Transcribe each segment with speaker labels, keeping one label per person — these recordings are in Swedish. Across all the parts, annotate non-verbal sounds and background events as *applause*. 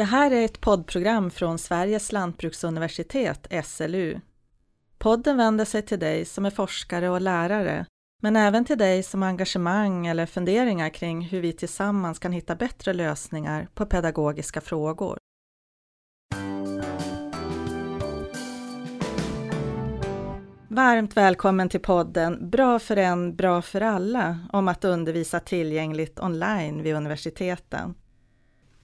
Speaker 1: Det här är ett poddprogram från Sveriges lantbruksuniversitet, SLU. Podden vänder sig till dig som är forskare och lärare, men även till dig som har engagemang eller funderingar kring hur vi tillsammans kan hitta bättre lösningar på pedagogiska frågor. Varmt välkommen till podden Bra för en, bra för alla om att undervisa tillgängligt online vid universiteten.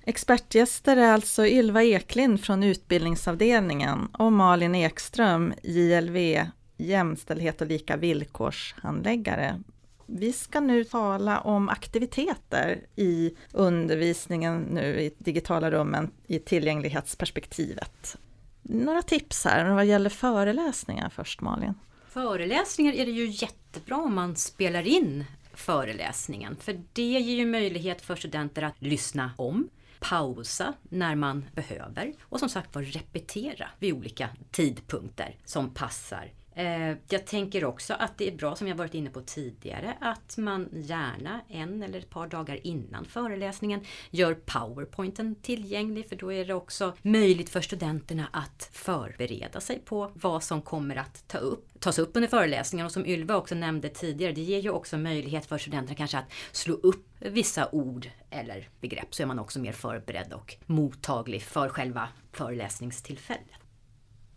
Speaker 1: Expertgäster är alltså Ylva Eklind från utbildningsavdelningen och Malin Ekström, JLV, jämställdhet och lika villkorshandläggare. Vi ska nu tala om aktiviteter i undervisningen nu i digitala rummen i tillgänglighetsperspektivet. Några tips här vad gäller föreläsningar först Malin?
Speaker 2: Föreläsningar är det ju jättebra om man spelar in föreläsningen. För det ger ju möjlighet för studenter att lyssna om, pausa när man behöver. Och som sagt var repetera vid olika tidpunkter som passar Eh, jag tänker också att det är bra, som jag varit inne på tidigare, att man gärna en eller ett par dagar innan föreläsningen gör powerpointen tillgänglig för då är det också möjligt för studenterna att förbereda sig på vad som kommer att ta upp, tas upp under föreläsningen. Och som Ylva också nämnde tidigare, det ger ju också möjlighet för studenterna kanske att slå upp vissa ord eller begrepp så är man också mer förberedd och mottaglig för själva föreläsningstillfället.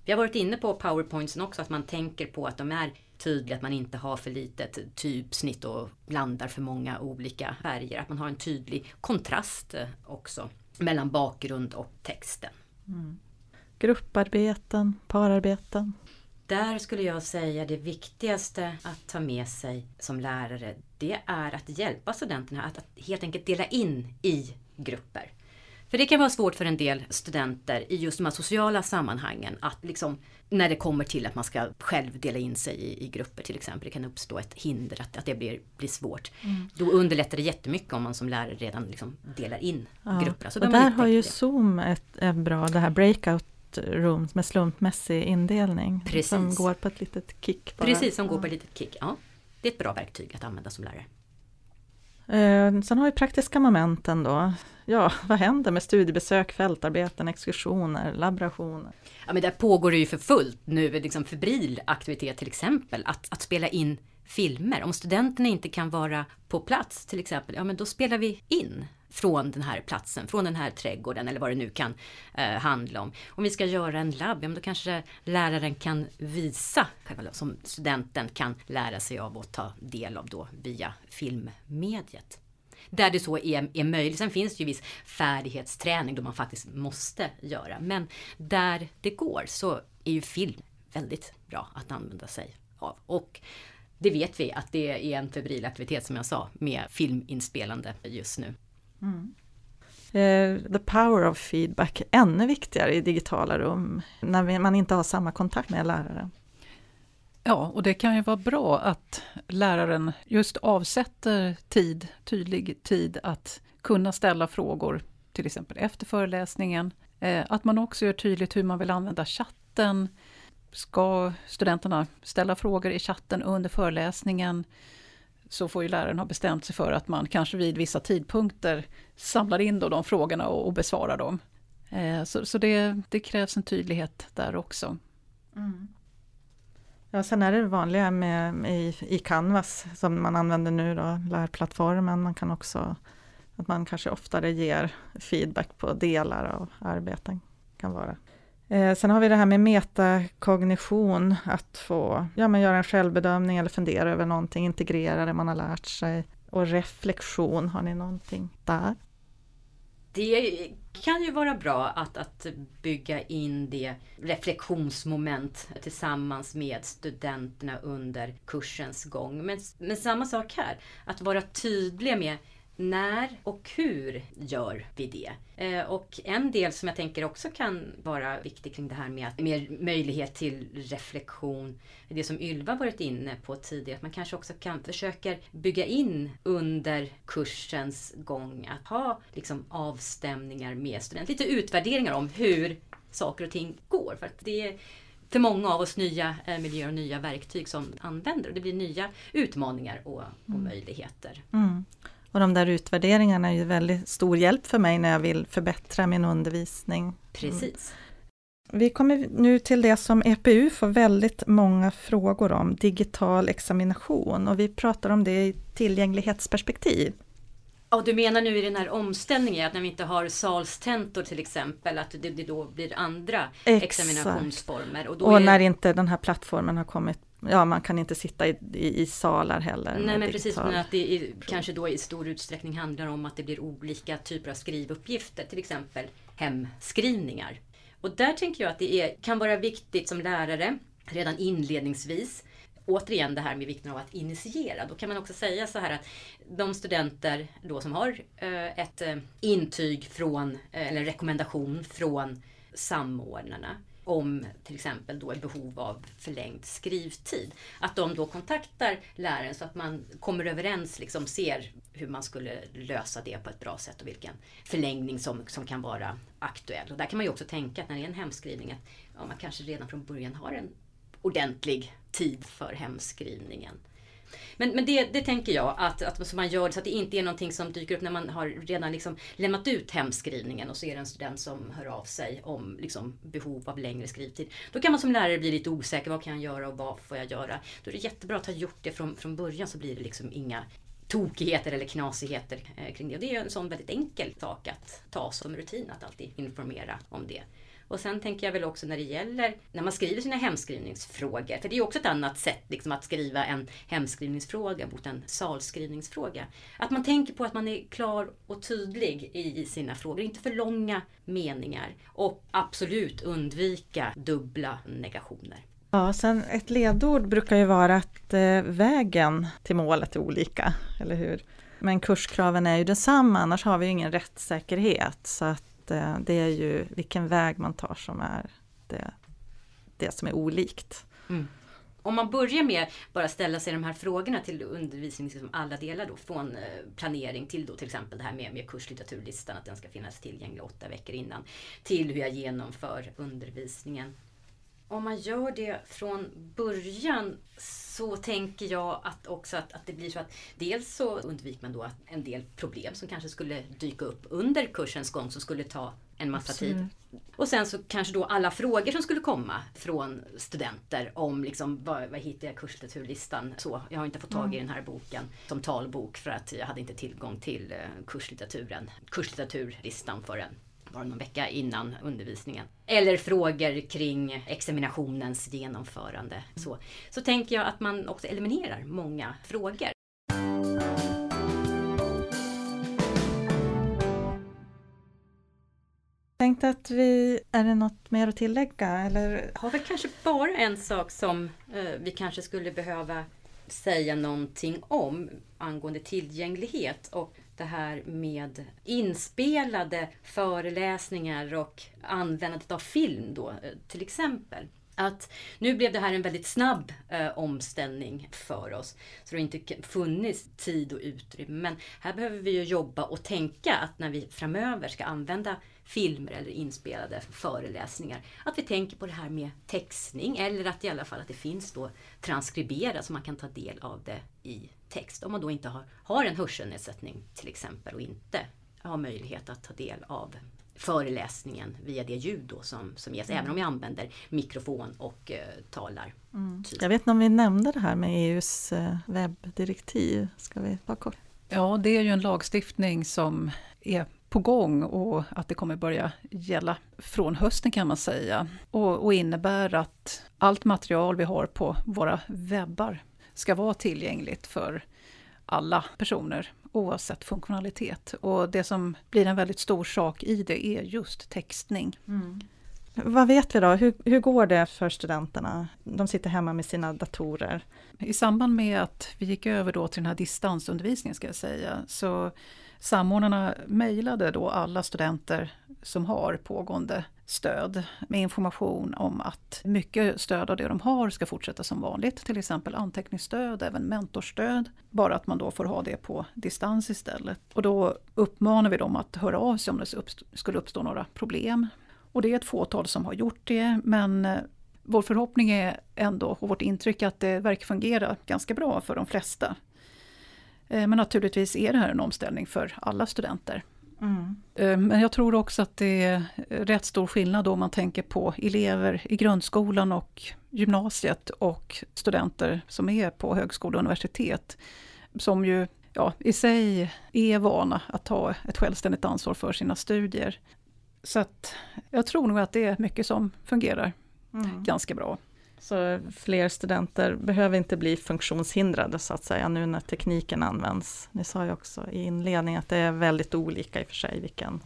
Speaker 2: Vi har varit inne på powerpointsen också, att man tänker på att de är tydliga, att man inte har för litet typsnitt och blandar för många olika färger. Att man har en tydlig kontrast eh, också mellan bakgrund och texten. Mm.
Speaker 1: Grupparbeten, pararbeten?
Speaker 2: Där skulle jag säga det viktigaste att ta med sig som lärare, det är att hjälpa studenterna att, att helt enkelt dela in i grupper. För det kan vara svårt för en del studenter i just de här sociala sammanhangen att liksom när det kommer till att man ska själv dela in sig i, i grupper till exempel. Det kan uppstå ett hinder att, att det blir, blir svårt. Mm. Då underlättar det jättemycket om man som lärare redan liksom delar in ja. grupperna.
Speaker 1: Och där har ju det. Zoom ett, ett bra, det här breakout rooms med slumpmässig indelning.
Speaker 2: Precis.
Speaker 1: Som går på ett litet kick.
Speaker 2: Bara. Precis, som går på ett litet kick. Ja. Det är ett bra verktyg att använda som lärare.
Speaker 1: Eh, sen har vi praktiska momenten då. Ja, *laughs* vad händer med studiebesök, fältarbeten, exkursioner, laborationer?
Speaker 2: Ja, men där pågår det ju för fullt nu, liksom febril aktivitet till exempel, att, att spela in filmer. Om studenterna inte kan vara på plats till exempel, ja men då spelar vi in från den här platsen, från den här trädgården eller vad det nu kan eh, handla om. Om vi ska göra en labb, ja, då kanske läraren kan visa, som studenten kan lära sig av och ta del av då via filmmediet. Där det så är, är möjligt. Sen finns det ju viss färdighetsträning då man faktiskt måste göra. Men där det går så är ju film väldigt bra att använda sig av. Och det vet vi att det är en febril aktivitet som jag sa med filminspelande just nu. Mm.
Speaker 1: Uh, the power of feedback är ännu viktigare i digitala rum när man inte har samma kontakt med läraren.
Speaker 3: Ja, och det kan ju vara bra att läraren just avsätter tid, tydlig tid att kunna ställa frågor, till exempel efter föreläsningen. Eh, att man också gör tydligt hur man vill använda chatten. Ska studenterna ställa frågor i chatten under föreläsningen? Så får ju läraren ha bestämt sig för att man kanske vid vissa tidpunkter samlar in då de frågorna och, och besvarar dem. Eh, så så det, det, krävs en tydlighet där också. Mm.
Speaker 1: Ja, sen är det vanliga med, med i, i Canvas som man använder nu då, lärplattformen. Man kan också, att man kanske oftare ger feedback på delar av arbeten. Kan vara Eh, sen har vi det här med metakognition, att få ja, men göra en självbedömning eller fundera över någonting, integrera det man har lärt sig. Och reflektion, har ni någonting där?
Speaker 2: Det kan ju vara bra att, att bygga in det reflektionsmoment tillsammans med studenterna under kursens gång. Men, men samma sak här, att vara tydliga med när och hur gör vi det? Eh, och en del som jag tänker också kan vara viktig kring det här med att mer möjlighet till reflektion, det som Ylva varit inne på tidigare, att man kanske också kan försöka bygga in under kursens gång att ha liksom avstämningar med studenter, lite utvärderingar om hur saker och ting går. För att det är för många av oss nya eh, miljöer och nya verktyg som använder och det blir nya utmaningar och, och mm. möjligheter. Mm.
Speaker 1: Och de där utvärderingarna är ju väldigt stor hjälp för mig när jag vill förbättra min undervisning.
Speaker 2: Precis.
Speaker 1: Vi kommer nu till det som EPU får väldigt många frågor om, digital examination. Och vi pratar om det i tillgänglighetsperspektiv.
Speaker 2: Ja, du menar nu i den här omställningen, att när vi inte har salstentor till exempel, att det, det då blir andra
Speaker 1: Exakt.
Speaker 2: examinationsformer.
Speaker 1: Och,
Speaker 2: är-
Speaker 1: när inte den här plattformen har kommit, ja man kan inte sitta i, i, i salar heller.
Speaker 2: Nej men precis, men att det i, kanske då i stor utsträckning handlar om att det blir olika typer av skrivuppgifter, till exempel hemskrivningar. Och där tänker jag att det är, kan vara viktigt som lärare redan inledningsvis Återigen det här med vikten av att initiera. Då kan man också säga så här att de studenter då som har eh, ett eh, intyg från, eh, eller rekommendation från samordnarna om till exempel då är behov av förlängd skrivtid. Att de då kontaktar läraren så att man kommer överens, liksom ser hur man skulle lösa det på ett bra sätt och vilken förlängning som, som kan vara aktuell. Och där kan man ju också tänka att när det är en hemskrivning att ja, man kanske redan från början har en ordentlig tid för hemskrivningen. Men, men det, det tänker jag att, att så man gör så att det inte är någonting som dyker upp när man har redan liksom lämnat ut hemskrivningen och så är det en student som hör av sig om liksom behov av längre skrivtid. Då kan man som lärare bli lite osäker. Vad kan jag göra och vad får jag göra? Då är det jättebra att ha gjort det från, från början så blir det liksom inga tokigheter eller knasigheter eh, kring det. Och det är ju en sån väldigt enkel sak att ta som rutin att alltid informera om det. Och sen tänker jag väl också när det gäller när man skriver sina hemskrivningsfrågor, för det är ju också ett annat sätt liksom, att skriva en hemskrivningsfråga mot en salskrivningsfråga. Att man tänker på att man är klar och tydlig i sina frågor, inte för långa meningar. Och absolut undvika dubbla negationer.
Speaker 1: Ja, sen ett ledord brukar ju vara att eh, vägen till målet är olika, eller hur? Men kurskraven är ju detsamma, annars har vi ju ingen rättssäkerhet. Så att eh, det är ju vilken väg man tar som är det, det som är olikt. Mm.
Speaker 2: Om man börjar med bara ställa sig de här frågorna till undervisning, liksom alla delar då, från eh, planering till då till exempel det här med, med kurslitteraturlistan, att den ska finnas tillgänglig åtta veckor innan, till hur jag genomför undervisningen. Om man gör det från början så tänker jag att också att, att det blir så att dels så undviker man då att en del problem som kanske skulle dyka upp under kursens gång som skulle ta en massa tid.
Speaker 1: Absolut.
Speaker 2: Och sen så kanske då alla frågor som skulle komma från studenter om liksom, vad, vad hittar jag kurslitteraturlistan? Så, jag har inte fått tag i den här boken som talbok för att jag hade inte tillgång till eh, kurslitteraturen, kurslitteraturlistan förrän bara någon vecka innan undervisningen. Eller frågor kring examinationens genomförande. Så, så tänker jag att man också eliminerar många frågor.
Speaker 1: Tänkte att vi, är det något mer att tillägga? Eller?
Speaker 2: har väl kanske bara en sak som eh, vi kanske skulle behöva säga någonting om angående tillgänglighet och det här med inspelade föreläsningar och användandet av film då eh, till exempel. Att nu blev det här en väldigt snabb eh, omställning för oss. Så det har inte funnits tid och utrymme. Men här behöver vi ju jobba och tänka att när vi framöver ska använda filmer eller inspelade föreläsningar. Att vi tänker på det här med textning eller att i alla fall att det finns då transkriberat så man kan ta del av det i text. Om man då inte har, har en hörselnedsättning till exempel och inte har möjlighet att ta del av föreläsningen via det ljud då som, som ges, även om jag använder mikrofon och eh, talar. tydligt.
Speaker 1: Jag vet inte om vi nämnde det här med EUs eh, webbdirektiv. Ska vi ta kort?
Speaker 3: Ja, det är ju en lagstiftning som är på gång och att det kommer börja gälla från hösten kan man säga. Och, och innebär att allt material vi har på våra webbar ska vara tillgängligt för alla personer oavsett funktionalitet. Och det som blir en väldigt stor sak i det är just textning.
Speaker 1: Vad vet vi då? Hur, hur går det för studenterna? De sitter hemma med sina datorer.
Speaker 3: I samband med att vi gick över då till den här distansundervisningen ska jag säga, så samordnarna mejlade då alla studenter som har pågående stöd med information om att mycket stöd av det de har ska fortsätta som vanligt, till exempel anteckningsstöd, även mentorstöd, bara att man då får ha det på distans istället. Och då uppmanar vi dem att höra av sig om det skulle uppstå några problem. Och det är ett fåtal som har gjort det, men eh, vår förhoppning är ändå, och vårt intryck, att det verkar fungera ganska bra för de flesta. Eh, men naturligtvis är det här en omställning för alla studenter.
Speaker 1: Mm.
Speaker 3: Eh, men jag tror också att det är rätt stor skillnad då om man tänker på elever i grundskolan och gymnasiet och studenter som är på högskola och universitet. Som ju ja, i sig är vana att ta ett självständigt ansvar för sina studier. Så att jag tror nog att det är mycket som fungerar
Speaker 1: Mm.
Speaker 3: ganska bra.
Speaker 1: Så fler studenter behöver inte bli funktionshindrade så att säga nu när tekniken används. Ni sa ju också i inledningen att det är väldigt olika i och för sig vilken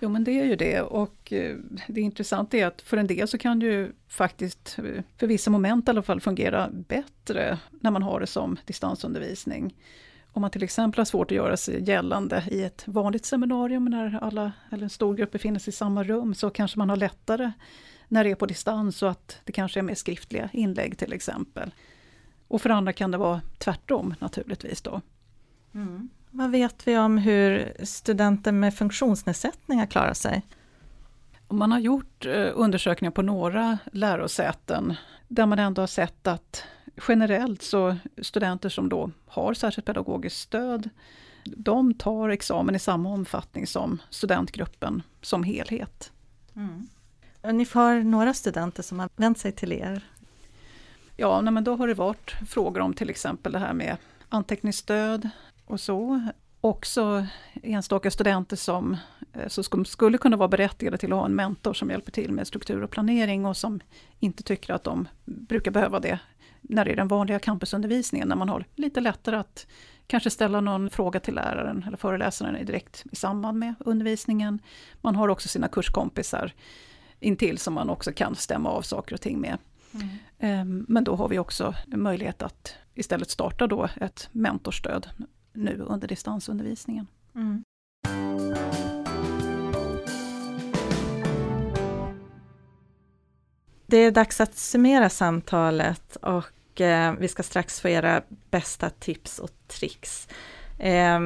Speaker 3: Jo men det är ju det och eh, det intressanta är att för en del så kan det ju faktiskt, eh, för vissa moment i alla fall, fungera bättre när man har det som distansundervisning. Om man till exempel har svårt att göra sig gällande i ett vanligt seminarium när alla, eller en stor grupp befinner sig i samma rum, så kanske man har lättare när det är på distans och att det kanske är mer skriftliga inlägg till exempel. Och för andra kan det vara tvärtom naturligtvis då. Mm.
Speaker 1: Vad vet vi om hur studenter med funktionsnedsättningar klarar sig?
Speaker 3: Man har gjort eh, undersökningar på några lärosäten där man ändå har sett att generellt så studenter som då har särskilt pedagogiskt stöd, de tar examen i samma omfattning som studentgruppen som helhet.
Speaker 1: Och Ni har några studenter som har vänt sig till er.
Speaker 3: Ja, men då har det varit frågor om till exempel det här med anteckningsstöd och så. Också enstaka studenter som, eh, som sku- skulle kunna vara berättigade till att ha en mentor som hjälper till med struktur och planering och som inte tycker att de brukar behöva det när det är den vanliga campusundervisningen, när man har lite lättare att kanske ställa någon fråga till läraren eller föreläsaren direkt i samband med undervisningen. Man har också sina kurskompisar intill som man också kan stämma av saker och ting med. Ehm, Men då har vi också möjlighet att istället starta då ett mentorstöd nu under distansundervisningen.
Speaker 1: Mm. Det är dags att summera samtalet och eh, vi ska strax få era bästa tips och tricks. Eh,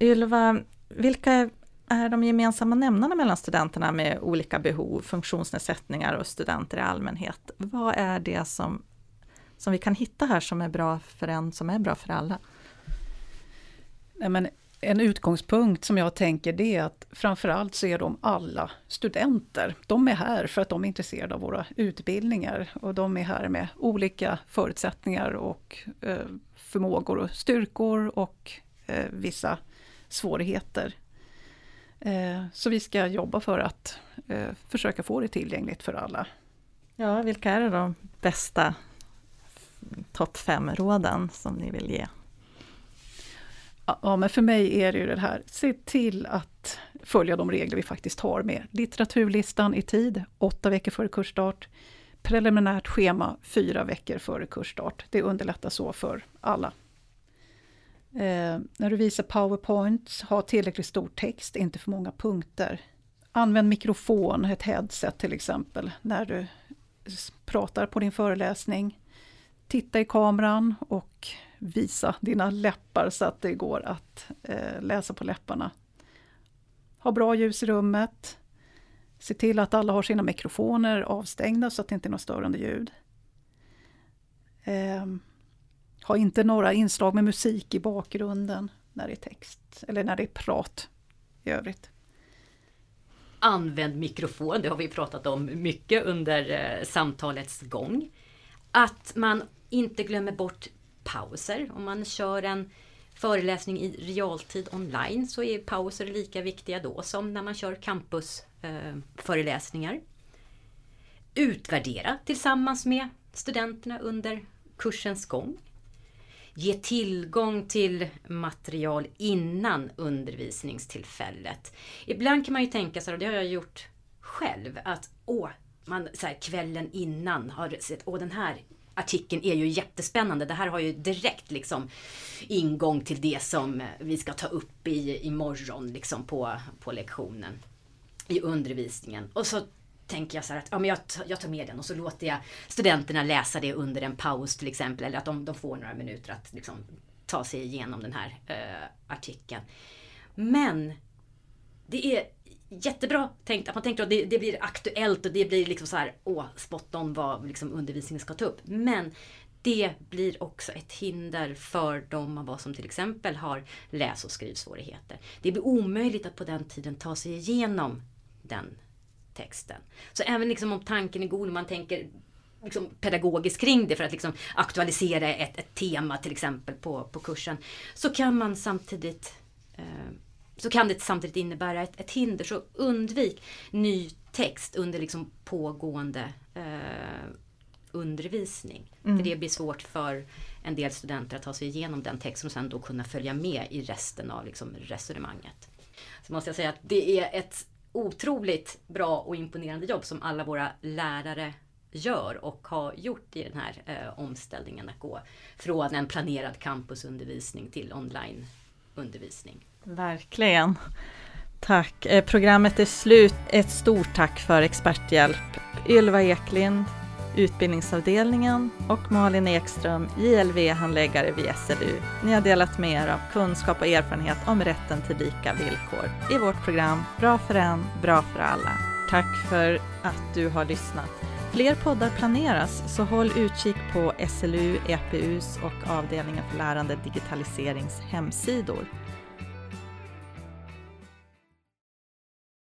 Speaker 1: Ylva, vilka är de gemensamma nämnarna mellan studenterna med olika behov, funktionsnedsättningar och studenter i allmänhet? Vad är det som, som vi kan hitta här som är bra för en, som är bra för alla?
Speaker 3: Nej, men en utgångspunkt som jag tänker det är att framförallt så är de alla studenter. De är här för att de är intresserade av våra utbildningar och de är här med olika förutsättningar och eh, förmågor och styrkor och eh, vissa svårigheter. Eh, så vi ska jobba för att eh, försöka få det tillgängligt för alla.
Speaker 1: Ja, vilka är de bästa topp fem råden som ni vill ge?
Speaker 3: Ja, men för mig är det ju det här, se till att följa de regler vi faktiskt har med litteraturlistan i tid, åtta veckor före kursstart, preliminärt schema fyra veckor före kursstart. Det underlättar så för alla. Eh, när du visar powerpoints, ha tillräckligt stor text, inte för många punkter. Använd mikrofon, ett headset till exempel, när du pratar på din föreläsning. Titta i kameran och visa dina läppar så att det går att eh, läsa på läpparna. Ha bra ljus i rummet. Se till att alla har sina mikrofoner avstängda så att det inte är något störande ljud. Eh, ha inte några inslag med musik i bakgrunden när det är text eller när det är prat i övrigt.
Speaker 2: Använd mikrofon, det har vi pratat om mycket under eh, samtalets gång. Att man inte glömmer bort pauser. Om man kör en föreläsning i realtid online så är pauser lika viktiga då som när man kör campusföreläsningar. Eh, Utvärdera tillsammans med studenterna under kursens gång. Ge tillgång till material innan undervisningstillfället. Ibland kan man ju tänka sig, och det har jag gjort själv, att åh, man så här, kvällen innan har sett, åh den här artikeln är ju jättespännande. Det här har ju direkt liksom ingång till det som vi ska ta upp i, imorgon liksom på, på lektionen. I undervisningen. Och så tänker jag så här att ja, men jag, tar- jag tar med den och så låter jag studenterna läsa det under en paus till exempel. Eller att de, de får några minuter att liksom, ta sig igenom den här eh, artikeln. Men det är jättebra tänkt att man tänker att det, det blir aktuellt och det blir liksom så här, åh, spot on vad liksom undervisningen ska ta upp. Men det blir också ett hinder för de av oss som till exempel har läs och skrivsvårigheter. Det blir omöjligt att på den tiden ta sig igenom den texten. Så även liksom om tanken är god, om man tänker liksom pedagogiskt kring det för att liksom aktualisera ett, ett tema till exempel på, på kursen. Så kan man samtidigt eh, så kan det samtidigt innebära ett, ett hinder. Så undvik ny text under liksom pågående eh, undervisning. Mm. För det blir svårt för en del studenter att ta sig igenom den texten och sen då kunna följa med i resten av liksom resonemanget. Så måste jag säga att det är ett otroligt bra och imponerande jobb som alla våra lärare gör och har gjort i den här eh, omställningen att gå från en planerad campusundervisning till onlineundervisning.
Speaker 1: Verkligen. Tack. Eh, programmet är slut. Ett stort tack för experthjälp. Ylva Eklind, utbildningsavdelningen och Malin Ekström, JLV-handläggare vid SLU. Ni har delat med er av kunskap och erfarenhet om rätten till lika villkor i vårt program Bra för en, bra för alla. Tack för att du har lyssnat. Fler poddar planeras, så håll utkik på SLU, EPUs och avdelningen för lärande digitaliserings hemsidor.